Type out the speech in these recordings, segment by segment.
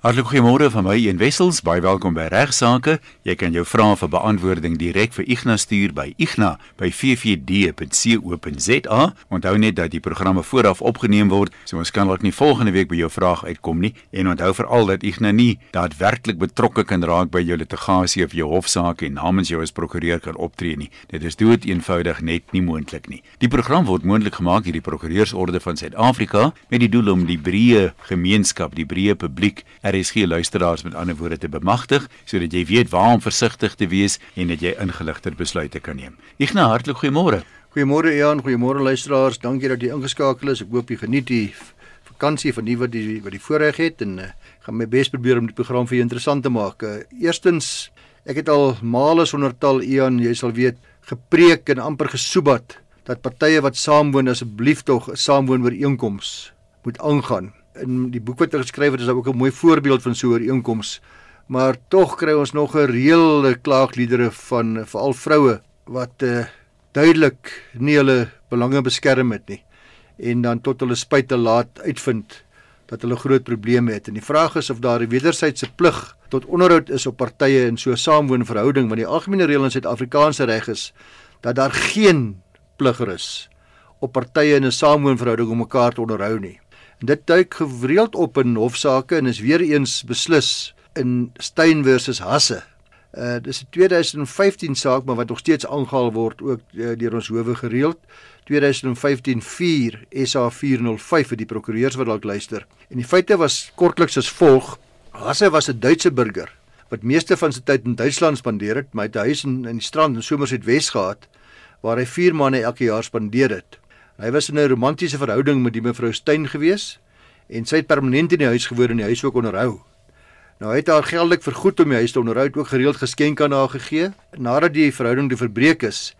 Hartlik goeiemôre van my Een Wessels. Baie welkom by Regsake. Jy kan jou vrae vir beantwoording direk vir Ignas stuur by igna@ffd.co.za. Onthou net dat die programme vooraf opgeneem word, so ons kan dalk nie volgende week by jou vraag uitkom nie. En onthou veral dat Ignas nie daadwerklik betrokke kan raak by jou litigasie of jou hofsaak en namens jou as prokureur kan optree nie. Dit is dood eenvoudig net nie moontlik nie. Die program word moontlik gemaak deur die Prokureursorde van Suid-Afrika met die doel om die breë gemeenskap, die breë publiek RSG luisteraars met ander woorde te bemagtig sodat jy weet waar om versigtig te wees en dat jy ingeligter besluite kan neem. Ignas, hartlik goeiemôre. Goeiemôre Ian, goeiemôre luisteraars. Dankie dat jy ingeskakel is. Ek hoop jy geniet die vakansie van die wat die wat die voorreg het en uh, gaan my bes probeer om die program vir jou interessant te maak. Uh, eerstens, ek het al male sonder tal Ian, jy sal weet, gepreek en amper gesoebat dat partye wat saamwoon asseblief tog 'n saamwoonooreenkoms moet aangaan in die boek wat hy geskryf het is ook 'n mooi voorbeeld van so 'n ooreenkoms. Maar tog kry ons nog 'n reële klaagliedere van veral vroue wat uh, duidelik nie hulle belange beskerm het nie en dan tot hulle spyt te laat uitvind dat hulle groot probleme het. En die vraag is of daar 'n wederwysige plig tot onderhoud is op partye in so 'n saamwoonverhouding want die algemene reël in Suid-Afrikaanse reg is dat daar geen plig is op partye in 'n saamwoonverhouding om mekaar te onderhou nie. Dit duik gereeld op in hofsaake en is weer eens beslis in Steyn versus Hasse. Uh dis 'n 2015 saak maar wat nog steeds aangehaal word ook uh, deur ons howe gereeld. 2015 4 SA 405 vir die prokureurs wat dalk luister. En die feite was kortliks as volg: Hasse was 'n Duitse burger wat meeste van sy tyd in Duitsland spandeer het, het 'n huis in in die strand in Somerset Wes gehad waar hy 4 maande elke jaar spandeer het. Hy was in 'n romantiese verhouding met die mevrou Steyn gewees en sy het permanent in die huis gewoon en die huis ook onderhou. Nou het haar geldelik vergoed om die huis te onderhou, ook gereeld geskenke aan haar gegee. Nadat die verhouding te verbreek is,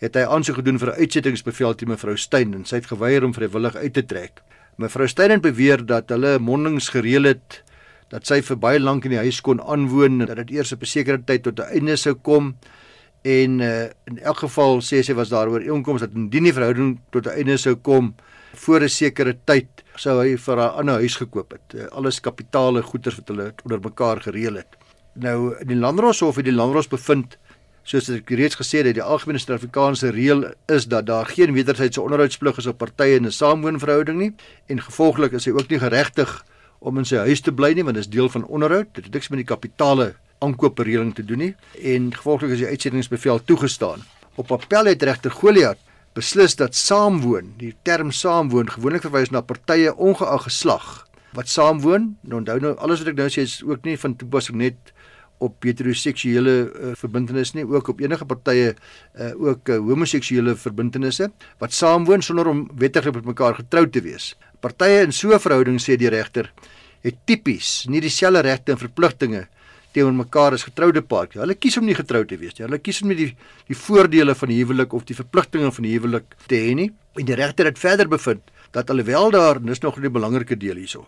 het hy aansoek gedoen vir 'n uitsettingsbevel teen mevrou Steyn en sy het geweier om vrywillig uit te trek. Mevrou Steyn het beweer dat hulle mondings gereël het dat sy vir baie lank in die huis kon aanwoon en dat dit eers op 'n sekere tyd tot 'n einde sou kom en uh, in elk geval sê sy was daar ooreenkoms dat indien die verhouding tot 'n einde sou kom voor 'n sekere tyd sou hy vir haar 'n ander huis gekoop het. Uh, alles kapitale goeder wat hulle onder mekaar gereël het. Nou in die Landdroshof het die Landdros bevind soos ek reeds gesê het die algemene Suid-Afrikaanse reël is dat daar geen wederwysige onderhoudsplig is op partye in 'n saamwoonverhouding nie en gevolglik is hy ook nie geregtig om in sy huis te bly nie want dit is deel van onderhoud. Dit het niks met die kapitale aankoopberedeling te doen nie en gevolglik is die uitsettingsbevel toegestaan. Op appel het regter Goliat beslis dat saamwoon, die term saamwoon gewoonlik verwys na partye ongeag geslag wat saamwoon. Nou onthou nou alles wat ek nou sê is ook nie van toepassing net op heteroseksuele uh, verbintenisse nie, ook op enige partye uh, ook uh, homoseksuele verbintenisse wat saamwoon sonder om wettiglik met mekaar getroud te wees. Partye in so 'n verhouding sê die regter het tipies nie dieselfde regte en verpligtinge teenoor mekaar as getroude paartjie. Hulle kies om nie getroud te wees nie. Hulle kies om nie die die voordele van die huwelik of die verpligtinge van die huwelik te hê nie. En die regter het verder bevind dat alhoewel daar, dis nog 'n belangrike deel hierso.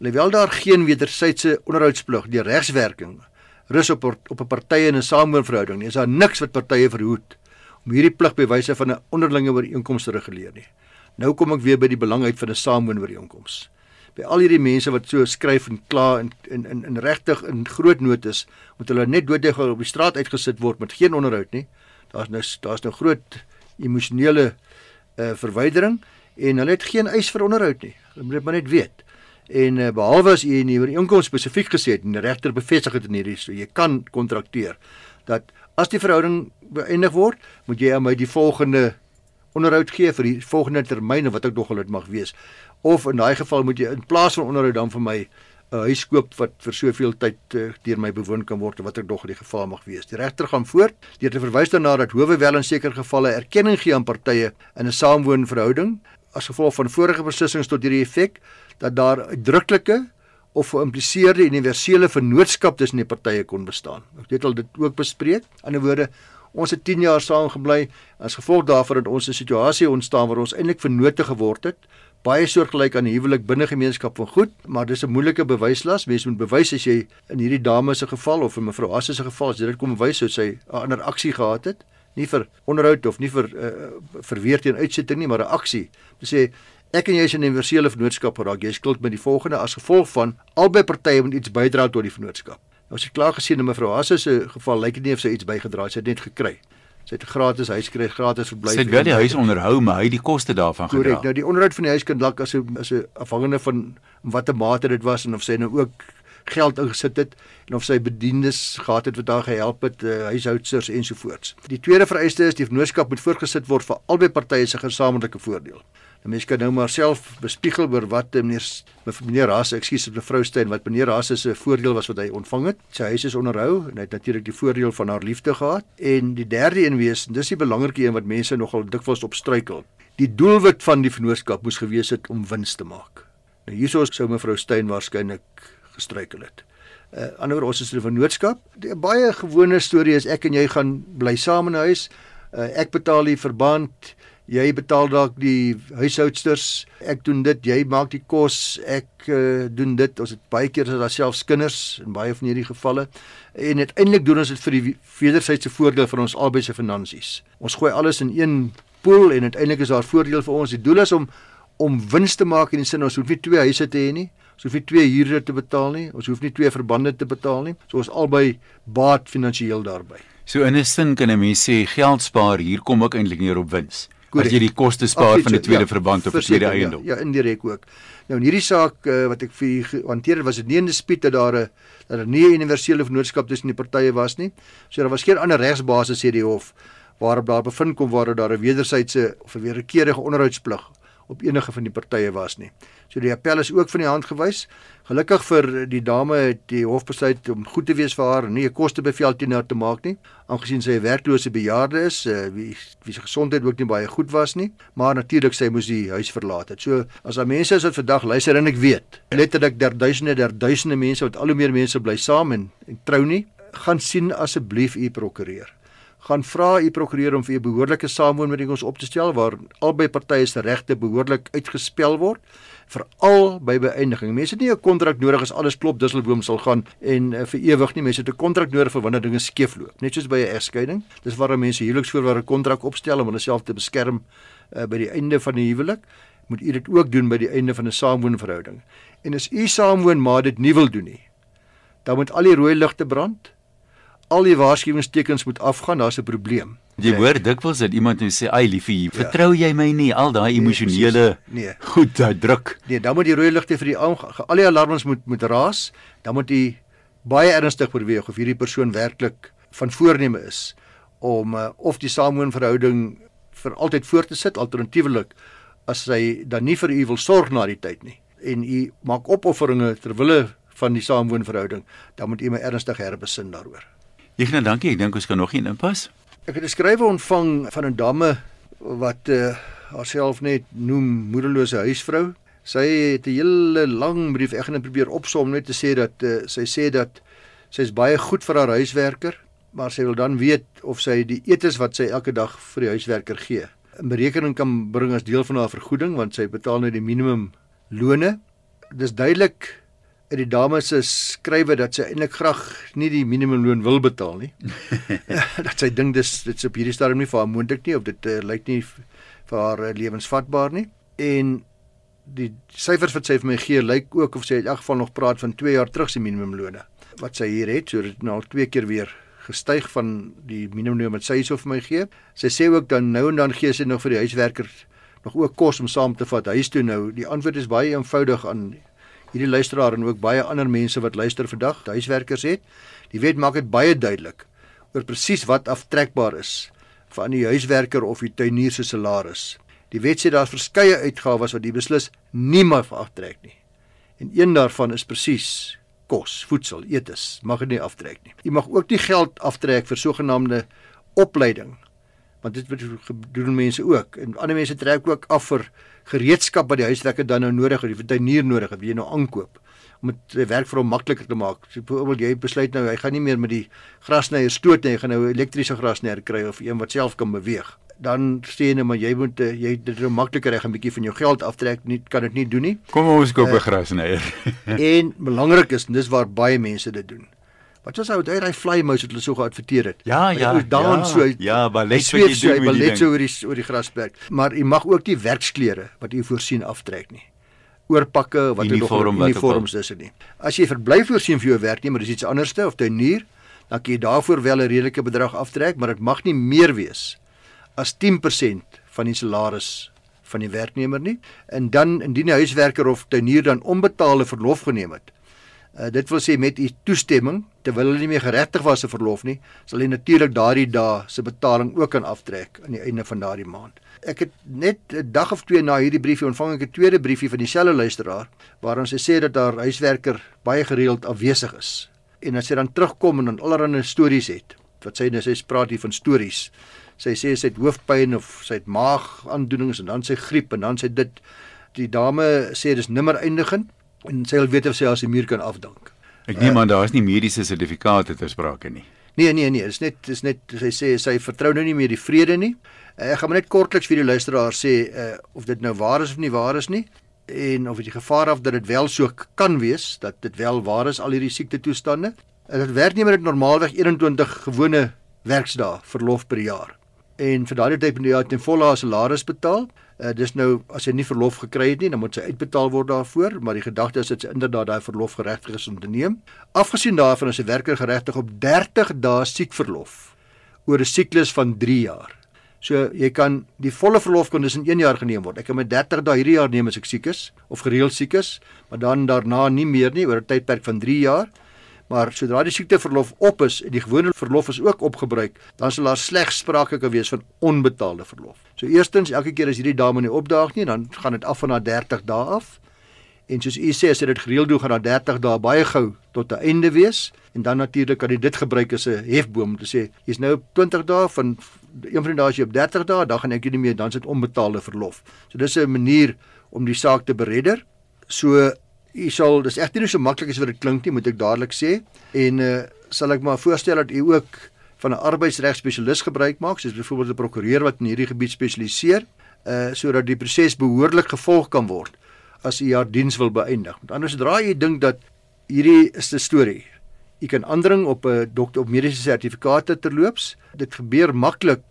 Alhoewel daar geen wederwysige onderhoudsplig deur regswerking rus op op 'n partye in 'n samewoonverhouding nie, is daar niks wat partye verhoed om hierdie plig by wyse van 'n onderlinge ooreenkoms te reguleer nie. Nou kom ek weer by die belang uit van 'n samewoonvereenkoms by al hierdie mense wat so skryf en kla en in in in regtig in groot nood is, moet hulle net dooddig op die straat uitgesit word met geen onderhoud nie. Daar's nou daar's nou groot emosionele uh, verwydering en hulle het geen eis vir onderhoud nie. Hulle moet maar net weet. En uh, behalwe as jy in die ooreenkoms spesifiek gesê het en die regter bevestig dit in hierdie so jy kan kontrakteer dat as die verhouding beëindig word, moet jy aan my die volgende onderhoud gee vir die volgende termyn of wat ook nog al dit mag wees. Of in daai geval moet jy in plaas van onderhoud dan vir my 'n huis koop wat vir soveel tyd uh, deur my bewoon kan word wat ook nog in die geval mag wees. Die regter gaan voort deur te verwys daarna dat howe wel in sekere gevalle erkenning gee aan partye in 'n saamwoonverhouding as gevolg van vorige beslissings tot hierdie effek dat daar uitdruklike of geïmpliseerde universele vennootskap tussen die partye kon bestaan. Ek het al dit ook bespreek. In 'n woorde, Ons het 10 jaar saam gebly. As gevolg daarvan het ons 'n situasie ontstaan waar ons eintlik vennote geword het. Baie soortgelyk aan 'n huwelik binne gemeenskap van goed, maar dis 'n moeilike bewyslas. Mens moet bewys as jy in hierdie dame se geval of in mevrou Hasse se geval, as jy dit kom wys hoe sy 'n ander aksie gehad het, nie vir onderhoud of nie vir uh, vir weer teen uitsetting nie, maar 'n aksie. Jy sê Ek en jy is in 'n universele vennootskap geraak. Jy skuld met die volgende as gevolg van albei partye moet iets bydra tot die vennootskap. Nou as jy klaar gesien het mevrou Hasse se geval, lyk dit nie of sy iets bygedra het, sy het net gekry. Sy het gratis huis gekry, gratis verblyf. Sy het wel die huis onderhou, maar hy het die koste daarvan gedra. Korrek. Nou die onderhoud van die huis kan dalk as 'n as 'n afhangende van watter mate dit was en of sy nou ook geld ingesit het en of sy bedienis gehad het wat haar gehelp het, uh, huishoudsters ensovoorts. Die tweede vereiste is die vennootskap moet voortgesit word vir albei partye se gesamentlike voordeel. 'n Mens kan nou maar self bespiegel oor wat meneer meneer Haas, ekskuus mevrou Steyn, wat meneer Haas se voordeel was wat hy ontvang het. Sy huis is onderhou en hy het natuurlik die voordeel van haar liefde gehad. En die derde een wees, dis die belangrike een wat mense nogal dikwels op struikel. Die doelwit van die vennootskap moes gewees het om wins te maak. Nou hierso sou mevrou Steyn waarskynlik gestruikel het. Uh ander ons is 'n vennootskap. 'n Baie gewone storie is ek en jy gaan bly saam in 'n huis. Uh ek betaal die verband, jy betaal dalk die huishoudsters. Ek doen dit, jy maak die kos, ek uh doen dit. Ons het baie keer as daar selfs kinders in baie van hierdie gevalle. En uiteindelik doen ons dit vir die wederwysige voordeel van ons albei se finansies. Ons gooi alles in een pool en uiteindelik is daar voordeel vir ons. Die doel is om om wins te maak in die sin ons hoef nie twee huise te hê nie. Ons hoef nie twee huurders te betaal nie. Ons hoef nie twee verbande te betaal nie. So ons albei baat finansiëel daarbey. So in 'n sin kan 'n mens sê geld spaar hier kom ook eintlik neer op wins. As jy die koste spaar van 'n tweede ja, verband op 'n tweede eiendom. Ja, ja indirek ook. Nou in hierdie saak uh, wat ek vir u gehanteer het, was dit nie 'n dispuut dat daar 'n dat daar nie 'n universele vennootskap tussen die partye was nie. So daar was geen ander regsbasis sê die hof waarop daar bevind kom waar daar 'n wederwysige of 'n wederkerige onderhoudsplig op enige van die partye was nie. So die appel is ook van die hand gewys. Gelukkig vir die dame het die hof besluit om goed te wees vir haar en nie 'n kostebevel teen haar te maak nie, aangesien sy 'n werklose bejaarde is, uh, wie wie se gesondheid ook nie baie goed was nie, maar natuurlik sy moes die huis verlaat het. So as daar mense is wat vandag luister en ek weet, letterlik der duisende der duisende mense wat al hoe meer mense bly saam en, en trou nie, gaan sien asseblief u prokureur gaan vra u prokureur om vir 'n behoorlike samewoonbedingings op te stel waar albei partye se regte behoorlik uitgespel word veral by beëindiging. Mense het nie 'n kontrak nodig as alles klop dusselboom sal gaan en uh, vir ewig nie. Mense het 'n kontrak nodig vir wanneer dinge skeefloop. Net soos by 'n egskeiding. Dis waar mense huweliksvoorwaarde 'n kontrak opstel om hulle self te beskerm uh, by die einde van die huwelik. Moet u dit ook doen by die einde van 'n samewoonverhouding. En as u saamwoon maar dit nie wil doen nie, dan moet al die rooi ligte brand al die waarskuwingstekens moet afgaan, daar's 'n probleem. Jy nee. hoor dikwels dat iemand net sê, "Ag liefie, ja. vertrou jy my nie?" Al daai nee, emosionele nee, nee. goed daai druk. Nee, dan moet die rooi ligte vir die al die alarms moet moet raas, dan moet jy baie ernstig oorweeg of hierdie persoon werklik van voorneme is om uh, of die samewoonverhouding vir altyd voort te sit alternatiefelik as hy dan nie vir u wil sorg na die tyd nie en u maak opofferinge ter wille van die samewoonverhouding dan moet u my ernstig herbesin daaroor. Ignas, dankie. Ek dink ons kan nog een inpas. Ek het 'n skrywe ontvang van 'n dame wat uh, haarself net noem moederlose huisvrou. Sy het 'n hele lang brief ek gaan probeer opsom net te sê dat uh, sy sê dat sy is baie goed vir haar huiswerker, maar sy wil dan weet of sy die etes wat sy elke dag vir die huiswerker gee, 'n berekening kan bring as deel van haar vergoeding want sy betaal nou die minimum lone. Dis duidelik uit die dame se skrywe dat sy eintlik graag nie die minimumloon wil betaal nie. dat sy dink dis dit's op hierdie stadium nie vir haar moontlik nie of dit uh, lyk nie vir haar uh, lewensvatbaar nie. En die syfers wat sy vir my gee lyk ook of sy in elk geval nog praat van 2 jaar terug se minimumloone wat sy hier het, so dit nou al twee keer weer gestyg van die minimumloon wat sy hierso vir my gee. Sy sê ook dan nou en dan gee sy nog vir die huiswerker nog ook kos om saam te vat huis toe nou. Die antwoord is baie eenvoudig aan hierdie luisteraar en ook baie ander mense wat luister vandag, huiswerkers het. Die wet maak dit baie duidelik oor presies wat aftrekbaar is van die huiswerker of die tuinier se salaris. Die wet sê daar's verskeie uitgawes wat jy beslis nie mag aftrek nie. En een daarvan is presies kos, voedsel, etes, mag jy nie aftrek nie. Jy mag ook nie geld aftrek vir sogenaamde opleiding want dit word gedoen mense ook en ander mense trek ook af vir gereedskap wat die huiswerker dan nou nodig het, die vertuinier nodig het, wie jy nou aankoop om dit werk vir hom makliker te maak. So byvoorbeeld jy besluit nou hy gaan nie meer met die grasnyer stoot nie, hy gaan nou 'n elektriese grasnyer kry of een wat self kan beweeg. Dan sê jy net maar jy moet eh, jy dit nou makliker reg 'n bietjie van jou geld aftrek, nie kan dit nie doen nie. Kom ons koop 'n uh, grasnyer. en belangrik is, dis waar baie mense dit doen Wat was ou daai daai fly mouse wat hulle so geadverteer het? Ja, ja. Ou daan ja, so. Ja, maar let sweet wat so, jy hy doen met die ballet so ding. oor die oor die grasperk. Maar jy mag ook die werksklere wat jy voorsien aftrek nie. Oorpakke wat jy nog Uniform, al. uniforms is dit nie. As jy verblyf voorsien vir jou werknemer, dis iets anderste of tuinier, dan kan jy daarvoor wel 'n redelike bedrag aftrek, maar dit mag nie meer wees as 10% van die salaris van die werknemer nie. En dan indien die huiswerker of tuinier dan onbetaalde verlof geneem het, Uh, dit wil sê met u toestemming terwyl hulle nie meer geregtig was vir verlof nie, sal hy natuurlik daardie dae se betaling ook kan aftrek aan die einde van daardie maand. Ek het net 'n dag of twee na hierdie briefie ontvang ek 'n tweede briefie van dieselfde luisteraar waarin sy sê dat haar huiswerker baie gereeld afwesig is en as sy dan terugkom en dan allerlei stories het. Wat sy nou sy praat hier van stories. Sy sê sy het hoofpyn of sy het maagaandoenings en dan sy griep en dan sy dit die dame sê dis nimmer eindigend en sy wil weet of sy haar se muur kan afdank. Ek neem aan daar is nie mediese sertifikate ter sprake nie. Nee nee nee, dis net dis net sy sê sy vertrou nou nie meer die vrede nie. Uh, ek gaan maar net kortliks vir die luisteraar sê uh, of dit nou waar is of nie waar is nie en of dit die gevaar af dat dit wel so kan wees dat dit wel waar is al hierdie siekte toestande. En dit werknemer het normaalweg 21 gewone werksdae verlof per jaar. En vir daardie tyd moet jy ten volle haar salaris betaal. Uh, dis nou as jy nie verlof gekry het nie, dan moet sy uitbetaal word daarvoor, maar die gedagte is dat sy inderdaad daai verlof geregtig is om te neem. Afgesien daarvan is 'n werker geregtig op 30 dae siekverlof oor 'n siklus van 3 jaar. So jy kan die volle verlof kon dus in 1 jaar geneem word. Ek kan met 30 dae hierdie jaar neem as ek siek is of gereeld siek is, maar dan daarna nie meer nie oor 'n tydperk van 3 jaar. Maar sodra die siekteverlof op is en die gewone verlof is ook opgebruik, dan sal daar slegs sprake kan wees van onbetaalde verlof. So eerstens, elke keer as hierdie dame nie opdaag nie, dan gaan dit af van haar 30 dae af. En soos u sê, as jy dit gereeld doen, gaan daar 30 dae baie gou tot 'n einde wees en dan natuurlik kan jy dit gebruik as 'n hefboom om te sê, jy's nou op 20 dae van een van die dae as jy op 30 dae, dan gaan ek nie meer dan sit onbetaalde verlof. So dis 'n manier om die saak te beredder. So u sal dis egter nie so maklik as wat dit klink nie, moet ek dadelik sê. En uh sal ek maar voorstel dat u ook van 'n arbeidsregspesialis gebruik maak, soos byvoorbeeld 'n prokureur wat in hierdie gebied spesialiseer, uh sodat die proses behoorlik gevolg kan word as u haar diens wil beëindig. Met ander sodra jy dink dat hierdie is 'n storie. U kan aandring op 'n dokter op mediese sertifikate terloops. Dit gebeur maklik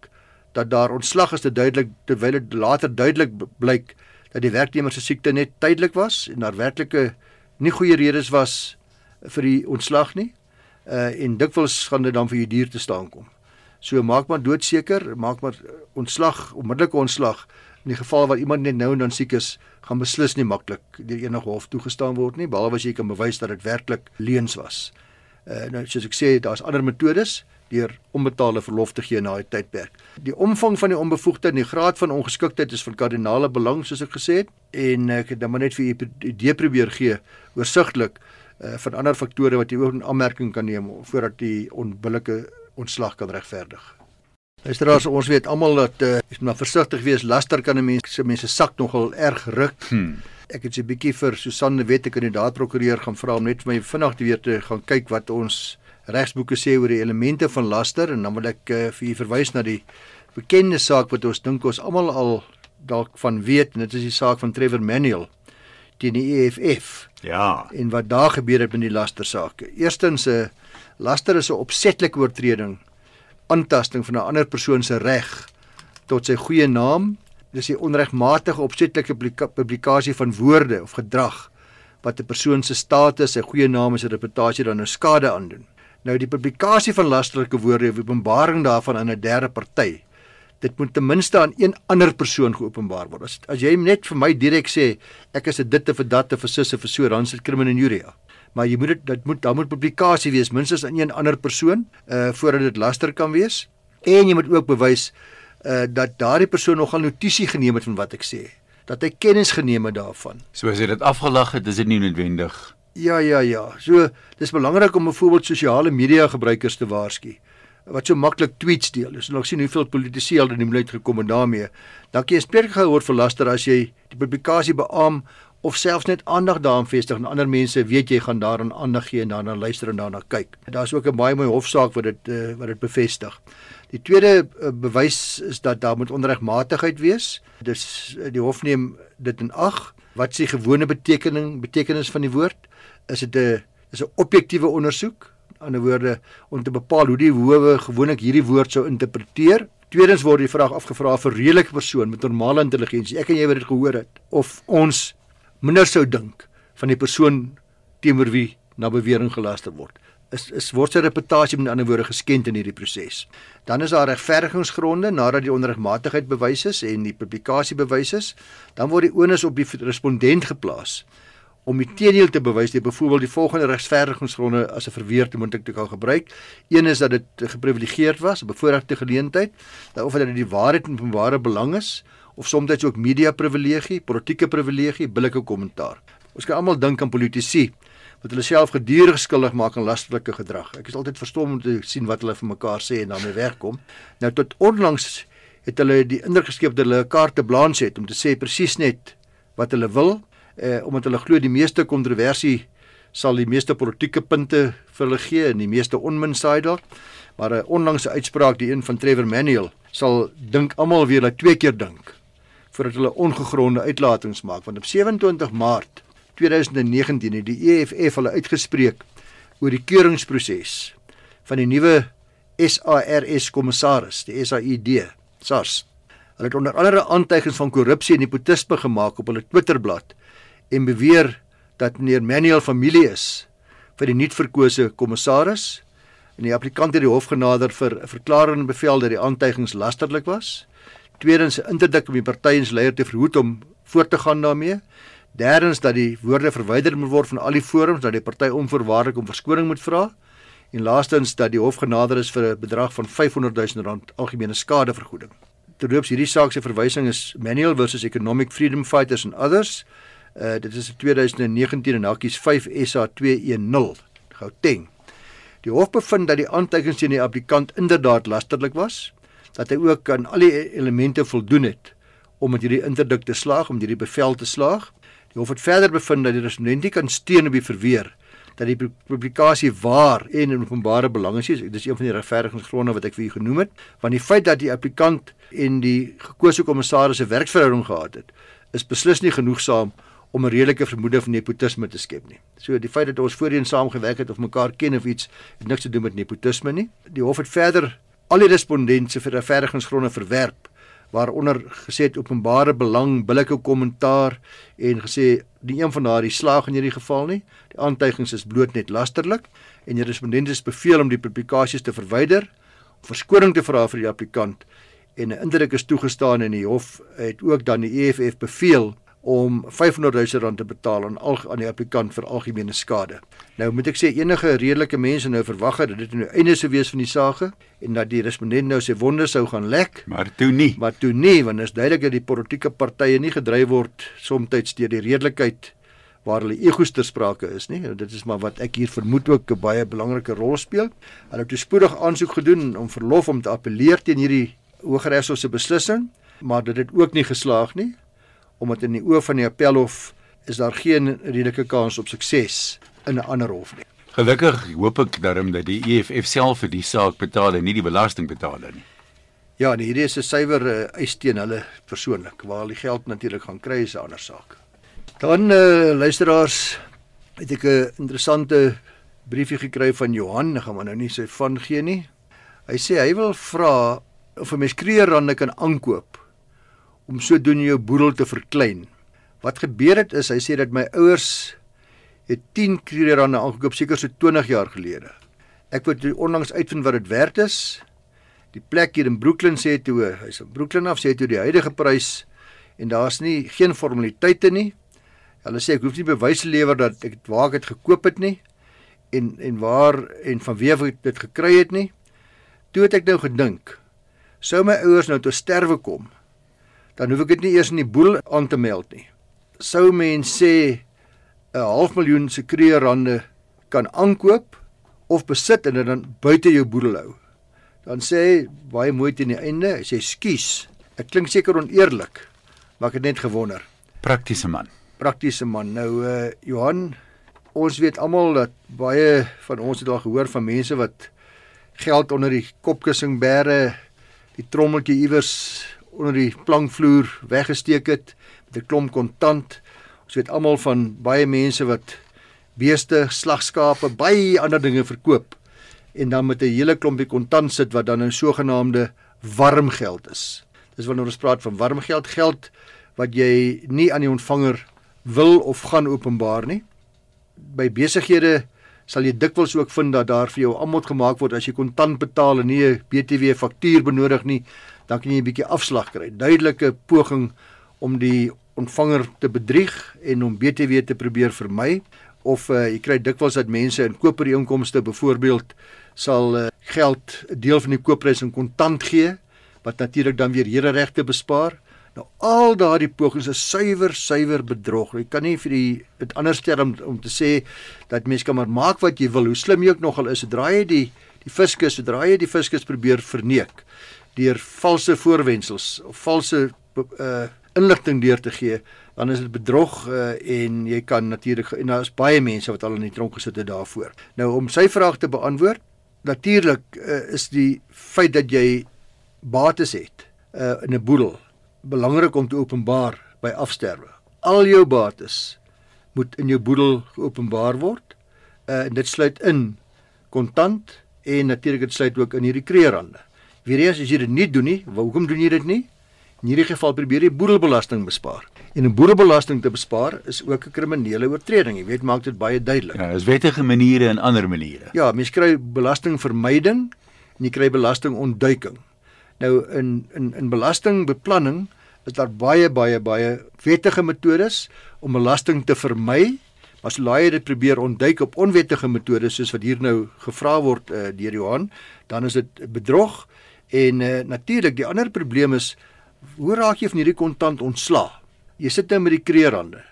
dat daar ontslag is te duidelik terwyl dit later duidelik blyk dat die werknemer se siekte net tydelik was en daar werklike nie goeie redes was vir die ontslag nie. Uh en dikwels gaan dit dan vir u duur te staan kom. So maak maar doodseker, maak maar ontslag, onmiddellike ontslag in die geval waar iemand net nou en dan siek is, gaan beslis nie maklik deur enige hof toegestaan word nie, behalwe as jy kan bewys dat dit werklik leuns was. Uh nou soos ek sê, daar's ander metodes deur onbetaalde verlof te gee na 'n tydperk. Die omvang van die onbevoegdheid en die graad van ongeskiktheid is van kardinale belang soos ek gesê het en ek het dan maar net vir u idee probeer gee oorsigtelik uh, van ander faktore wat jy ook in aanmerking kan neem voordat die onbillike ontslag kan regverdig. Luisteraars, ons weet almal dat uh, jy moet maar versigtig wees. Laster kan 'n mens se mense sak nogal erg ruk. Hmm. Ek het so 'n bietjie vir Susanne Wette kandidaat prokureur gaan vra om net vir my vinnig weer te gaan kyk wat ons regsboeke sê oor die elemente van laster en dan wil ek uh, vir u verwys na die bekende saak wat ons dink ons almal al dalk van weet en dit is die saak van Trevor Manuel teen die EFF Ja. en wat daar gebeur het met die lastersaake. Eerstens 'n uh, laster is 'n opsetlike oortreding aantasting van 'n ander persoon se reg tot sy goeie naam. Dis die onregmatige opsetlike publika publikasie van woorde of gedrag wat 'n persoon se status, sy goeie naam en sy reputasie dan nou skade aandoen. Nou die publikasie van lasterlike woorde of openbaring daarvan aan 'n derde party. Dit moet ten minste aan een ander persoon geopenbaar word. As as jy net vir my direk sê ek is 'n dit of 'n dat of 'n sus of 'n so, dan is dit kriminenuria. Maar jy moet dit dit moet dan moet publikasie wees minstens aan een ander persoon uh voordat dit laster kan wees. En jy moet ook bewys uh dat daardie persoon nogal notisie geneem het van wat ek sê. Dat hy kennis geneem het daarvan. So as jy dit afgelag het, is dit nie noodwendig. Ja ja ja. So dis belangrik om byvoorbeeld sosiale media gebruikers te waarsku wat so maklik tweets deel. Ons het nog sien hoeveel politici al in die minuut gekom en daarmee. Dan kan jy spreek gehoor vir laster as jy die publikasie beam of selfs net aandag daaraan vestig en ander mense weet jy gaan daaraan aandag gee en daarna luister en daarna kyk. Daar's ook 'n baie mooi hofsaak wat dit uh, wat dit bevestig. Die tweede uh, bewys is dat daar moet onregmatigheid wees. Dis uh, die hof neem dit in ag. Wat is die gewone betekening betekenis van die woord? Is dit 'n is 'n objektiewe ondersoek? ander woorde om te bepaal hoe die howe gewoonlik hierdie woord sou interpreteer. Tweedens word die vraag afgevra vir redelike persoon met normale intelligensie. Ek en jy het dit gehoor het of ons minder sou dink van die persoon teenoor wie na bewering gelaster word is is word sy reputasie met ander woorde geskend in hierdie proses. Dan is daar regverdigingsgronde nadat die onregmatigheid bewys is en die publikasie bewys is, dan word die onus op die respondent geplaas om die teenoor te bewys deur byvoorbeeld die volgende regverdigingsgronde as 'n verweer te moontlik te kan gebruik. Een is dat dit geprivilegeerd was, 'n bevoordeelde geleentheid, of dat dit die waarheid en openbare belang is of soms ook media privilegie, politieke privilegie, billike kommentaar. Ons kan almal dink aan politici wat hulle self gedurig skuldig maak aan lasterlike gedrag. Ek is altyd verstom om te sien wat hulle vir mekaar sê en daarmee wegkom. Nou tot onlangs het hulle die indruk geskep dat hulle 'n kaarte balans het om te sê presies net wat hulle wil, eh omdat hulle glo die meeste kontroversie sal die meeste politieke punte vir hulle gee en die meeste onmin saai dalk. Maar 'n onlangse uitspraak die een van Trevor Manuel sal dink almal weer dat twee keer dink voordat hulle ongegronde uitlatings maak want op 27 Maart 2019 het die EFF hulle uitgespreek oor die keuringsproses van die nuwe SARS kommissaris, die SAID, SARS. Hulle het onder andere aantuigings van korrupsie en nepotisme gemaak op hulle Twitterblad en beweer dat meneer Manuel familie is vir die nuutverkose kommissaris en die applikant het die hof genader vir 'n verklaring bevel dat die aantuigings lasterlik was. Tweedens 'n interdik om die party se leier te verhoed om voort te gaan daarmee. Derdens dat die woorde verwyder moet word van al die forums dat die party onvoorwaardelik om verskoning moet vra. En laastens dat die hof genader is vir 'n bedrag van 500 000 rand algemene skadevergoeding. Terloops hierdie saak se verwysing is Manuel versus Economic Freedom Fighters and Others. Uh dit is 'n 2019 en hakkies 5 SA 210 Gauteng. Die hof bevind dat die aantekening teen die applikant inderdaad lasterlik was, dat hy ook aan al die elemente voldoen het om met hierdie interdik te slaag, om hierdie bevel te slaag. Die hof het verder bevind dat die respondent nie kan steun op die verweer dat die publikasie waar en in openbare belang is. Dit is een van die regverdigingsgronde wat ek vir u genoem het, want die feit dat die applikant en die gekose kommissaris 'n werksverhouding gehad het, is beslis nie genoegsaam om 'n redelike vermoede van nepotisme te skep nie. So die feit dat ons voorheen saamgewerk het of mekaar ken of iets, het niks te doen met nepotisme nie. Die hof het verder al die respondente vir regverdigingsgronde verwerp waaronder gesê het openbare belang, billike kommentaar en gesê die een van daardie slaag in hierdie geval nie. Die aantuigings is bloot net lasterlik en die respondent is beveel om die publikasies te verwyder, verskoning te vra vir die applikant en 'n indruk is toegestaan en die hof het ook dan die EFF beveel om 500 000 rand te betaal aan al aan die applikant vir algemene skade. Nou moet ek sê enige redelike mense nou verwag het dat dit nou einde sou wees van die saak en dat die respondent nou sy wonde sou gaan lek. Maar toe nie. Maar toe nie want dit is duidelik dat die politieke partye nie gedryf word soms deur die redelikheid waar hulle egos ter sprake is nie. Dit is maar wat ek hier vermoed ook 'n baie belangrike rol speel. Hulle het spoedig aansoek gedoen om verlof om te appeleer teen hierdie Hooggeregshof se beslissing, maar dit het ook nie geslaag nie omdat in die oë van die appelhof is daar geen redelike kans op sukses in 'n ander hof nie. Gelukkig hoop ek daarom dat die EFF self vir die saak betaal en nie die belastingbetaler nie. Ja, nee, hierdie is 'n suiwer uh, eis teen hulle persoonlik, waar die geld natuurlik gaan kry is 'n ander saak. Dan uh, luisteraars, het ek 'n interessante briefie gekry van Johan, ek gaan maar nou nie sy van gee nie. Hy sê hy wil vra of 'n mens kreerrande kan aankoop om sodoende jou boedel te verklein. Wat gebeur het is hy sê dat my ouers het 10 kreerande aangekoop seker so 20 jaar gelede. Ek wou onlangs uitvind wat dit werd is. Die plek hier in Brooklyn sê toe hy's in Brooklyn af sê toe die huidige prys en daar's nie geen formaliteite nie. Hulle sê ek hoef nie bewyse lewer dat ek waar ek dit gekoop het nie en en waar en van wie ek dit gekry het nie. Toe het ek nou gedink sou my ouers nou tot sterwe kom dan hoef ek dit nie eers in die boel aan te meld nie. Sou mens sê 'n half miljoen se kreerande kan aankoop of besit en dit dan buite jou boedel hou. Dan sê hy baie mooi teen die einde, hy sê skuis. Ek klink seker oneerlik, maar ek het net gewonder. Praktiese man. Praktiese man. Nou uh Johan, ons weet almal dat baie van ons het al gehoor van mense wat geld onder die kopkussing bære, die trommeltjie iewers onder die plankvloer weggesteek het met 'n klomp kontant. Ons weet almal van baie mense wat beeste, slagskape, baie ander dinge verkoop en dan met 'n hele klompie kontant sit wat dan 'n sogenaamde warm geld is. Dis wanneer ons praat van warm geld, geld wat jy nie aan die ontvanger wil of gaan openbaar nie. By besighede sal jy dikwels ook vind dat daar vir jou aanbod gemaak word as jy kontant betaal en nie 'n BTW faktuur benodig nie, dan kan jy 'n bietjie afslag kry. Duidelike poging om die ontvanger te bedrieg en om BTW te probeer vermy of uh, jy kry dikwels dat mense in koopereinkomste byvoorbeeld sal uh, geld deel van die koopprys in kontant gee wat natuurlik dan weer here regte bespaar. Nou al daardie pogings is suiwer suiwer bedrog. Jy kan nie vir die dit anders stel om, te sê dat mense kan maar maak wat jy wil. Hoe slim jy ook nogal is, sodra jy die die fiskus, sodra jy die fiskus probeer verneek deur valse voorwendsels of valse uh inligting deur te gee, dan is dit bedrog uh, en jy kan natuurlik en daar is baie mense wat al in die tronk gesit het daarvoor. Nou om sy vraag te beantwoord, natuurlik uh, is die feit dat jy bates het uh, in 'n boedel belangrik om te openbaar by afsterwe. Al jou bates moet in jou boedel geopenbaar word. Uh, en dit sluit in kontant en natuurlik dit sluit ook in hierdie kreerande. Weer eens as jy dit nie doen nie, hoekom doen jy dit nie? In hierdie geval probeer jy boedelbelasting bespaar. En 'n boedelbelasting te bespaar is ook 'n kriminele oortreding. Jy weet, maak dit baie duidelik. Ja, is wettige maniere en ander maniere. Ja, mens kry belastingvermyding en jy kry belastingontduiking. Nou in in in belastingbeplanning is daar baie baie baie wettige metodes om belasting te vermy. Maar as jy dit probeer ontduik op onwettige metodes soos wat hier nou gevra word uh, deur Johan, dan is dit bedrog en uh, natuurlik die ander probleem is hoe raak jy van hierdie kontant ontslaa? Jy sit nou met die kreerande.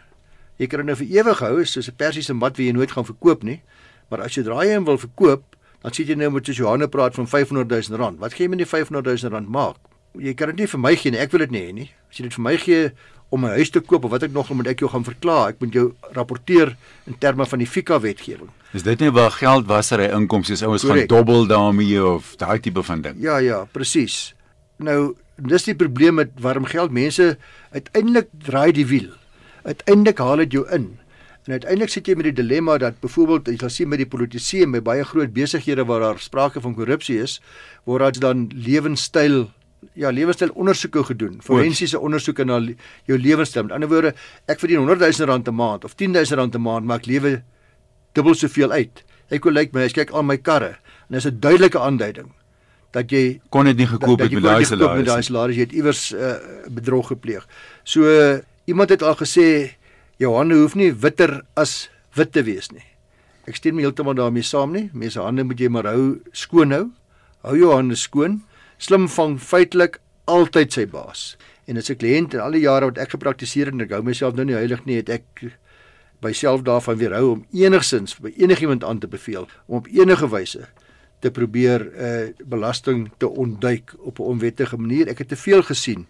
Jy kan nou vir ewig hou soos 'n persiese mat wat jy nooit gaan verkoop nie. Maar as jy draai en wil verkoop, dan sit jy nou met soos Johanne praat van 500 000 rand. Wat gee jy met die 500 000 rand maak? Jy kan dit nie vir my gee nie. Ek wil dit nie hê nie. As jy dit vir my gee om 'n huis te koop of wat ek nog moet ek jou gaan verklaar. Ek moet jou rapporteer in terme van die FICA wetgewing. Is dit nie waar geld wassery inkomste is ouens gaan dobbel daarmee of daai tipe van ding? Ja ja, presies. Nou dis die probleem met waarom geld mense uiteindelik draai die wiel. Uiteindelik haal dit jou in. En uiteindelik sit jy met die dilemma dat byvoorbeeld jy sal sien met die politici en met baie groot besighede waar daar sprake van korrupsie is, waar daar dan lewenstyl ja, lewenstyl ondersoeke gedoen, forensiese ondersoeke na jou lewenstyl. Met ander woorde, ek verdien 100 000 rand 'n maand of 10 000 rand 'n maand, maar ek lewe dubbel soveel uit. Ek wil lyk my, as kyk al my karre en dis 'n duidelike aanduiding dat jy kon dit nie gekoop het met daai salaris. Met daai salaris jy het iewers uh, bedrog gepleeg. So uh, iemand het al gesê jou hande hoef nie witter as wit te wees nie. Ek stem heeltemal daarmee saam nie. Mense hande moet jy maar hou skoon hou. Hou jou hande skoon. Slim vang feitelik altyd sy baas. En as 'n kliënt en al die jare wat ek gepraktiseer het en ek hou myself nou nie heilig nie, het ek myself daarvan weerhou om enigsins by enigiemand aan te beveel om op enige wyse te probeer uh belasting te ontduik op 'n onwettige manier. Ek het te veel gesien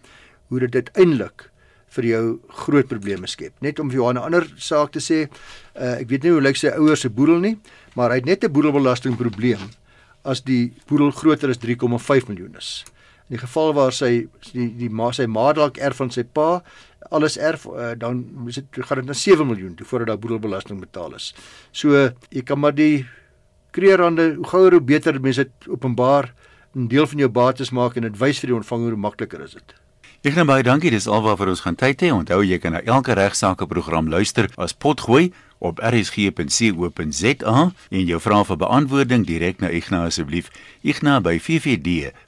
hoe dit uiteindelik vir jou groot probleme skep. Net om vir jou 'n ander saak te sê, uh ek weet nie hoe lyk sy ouers se boedel nie, maar hy het net 'n boedelbelasting probleem as die boedel groter as 3,5 miljoen is. In die geval waar sy die die ma sy ma dalk erf van sy pa, alles erf, uh, dan is dit gaan dit na 7 miljoen toe voordat daai boedelbelasting betaal is. So jy kan maar die kreerande, hoe gouer hoe beter mense dit openbaar, 'n deel van jou bates maak en dit wys vir die ontvanger hoe makliker is dit. Ek net baie dankie, dis alwaar vir ons gaan tyd hê. Onthou jy kan na elke regsaake program luister as potgooi op rsg.co.za en jou vrae vir beantwoording direk na Ignas asseblief. Ignas by ffd.co.za.